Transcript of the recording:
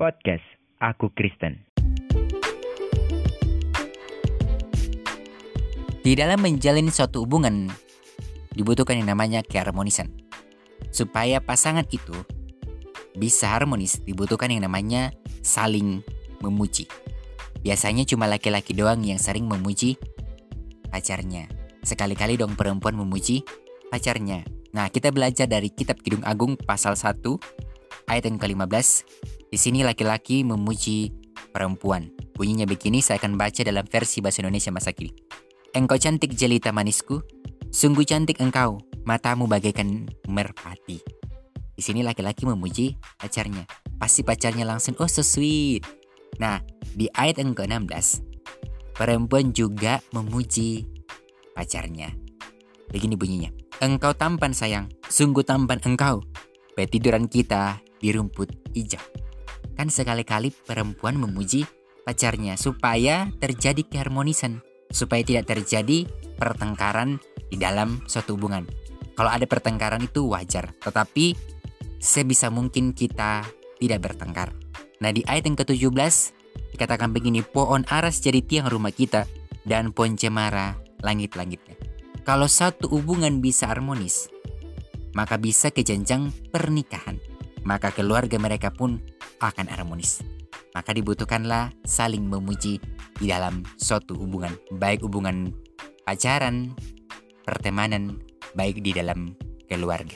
Podcast Aku Kristen. Di dalam menjalin suatu hubungan dibutuhkan yang namanya keharmonisan. Supaya pasangan itu bisa harmonis dibutuhkan yang namanya saling memuji. Biasanya cuma laki-laki doang yang sering memuji pacarnya. Sekali-kali dong perempuan memuji pacarnya. Nah, kita belajar dari kitab Kidung Agung pasal 1 ayat yang ke-15. Di sini laki-laki memuji perempuan. Bunyinya begini, saya akan baca dalam versi bahasa Indonesia masa kini. Engkau cantik jelita manisku, sungguh cantik engkau, matamu bagaikan merpati. Di sini laki-laki memuji pacarnya. Pasti pacarnya langsung, oh so sweet. Nah, di ayat yang ke-16, perempuan juga memuji pacarnya. Begini bunyinya. Engkau tampan sayang, sungguh tampan engkau. Petiduran kita di rumput hijau. Kan sekali-kali perempuan memuji pacarnya supaya terjadi keharmonisan supaya tidak terjadi pertengkaran di dalam suatu hubungan. Kalau ada pertengkaran itu wajar, tetapi sebisa mungkin kita tidak bertengkar. Nah di ayat yang ke-17 dikatakan begini, pohon aras jadi tiang rumah kita dan pohon cemara langit-langitnya. Kalau satu hubungan bisa harmonis, maka bisa ke jenjang pernikahan. Maka keluarga mereka pun akan harmonis. Maka dibutuhkanlah saling memuji di dalam suatu hubungan, baik hubungan pacaran, pertemanan, baik di dalam keluarga.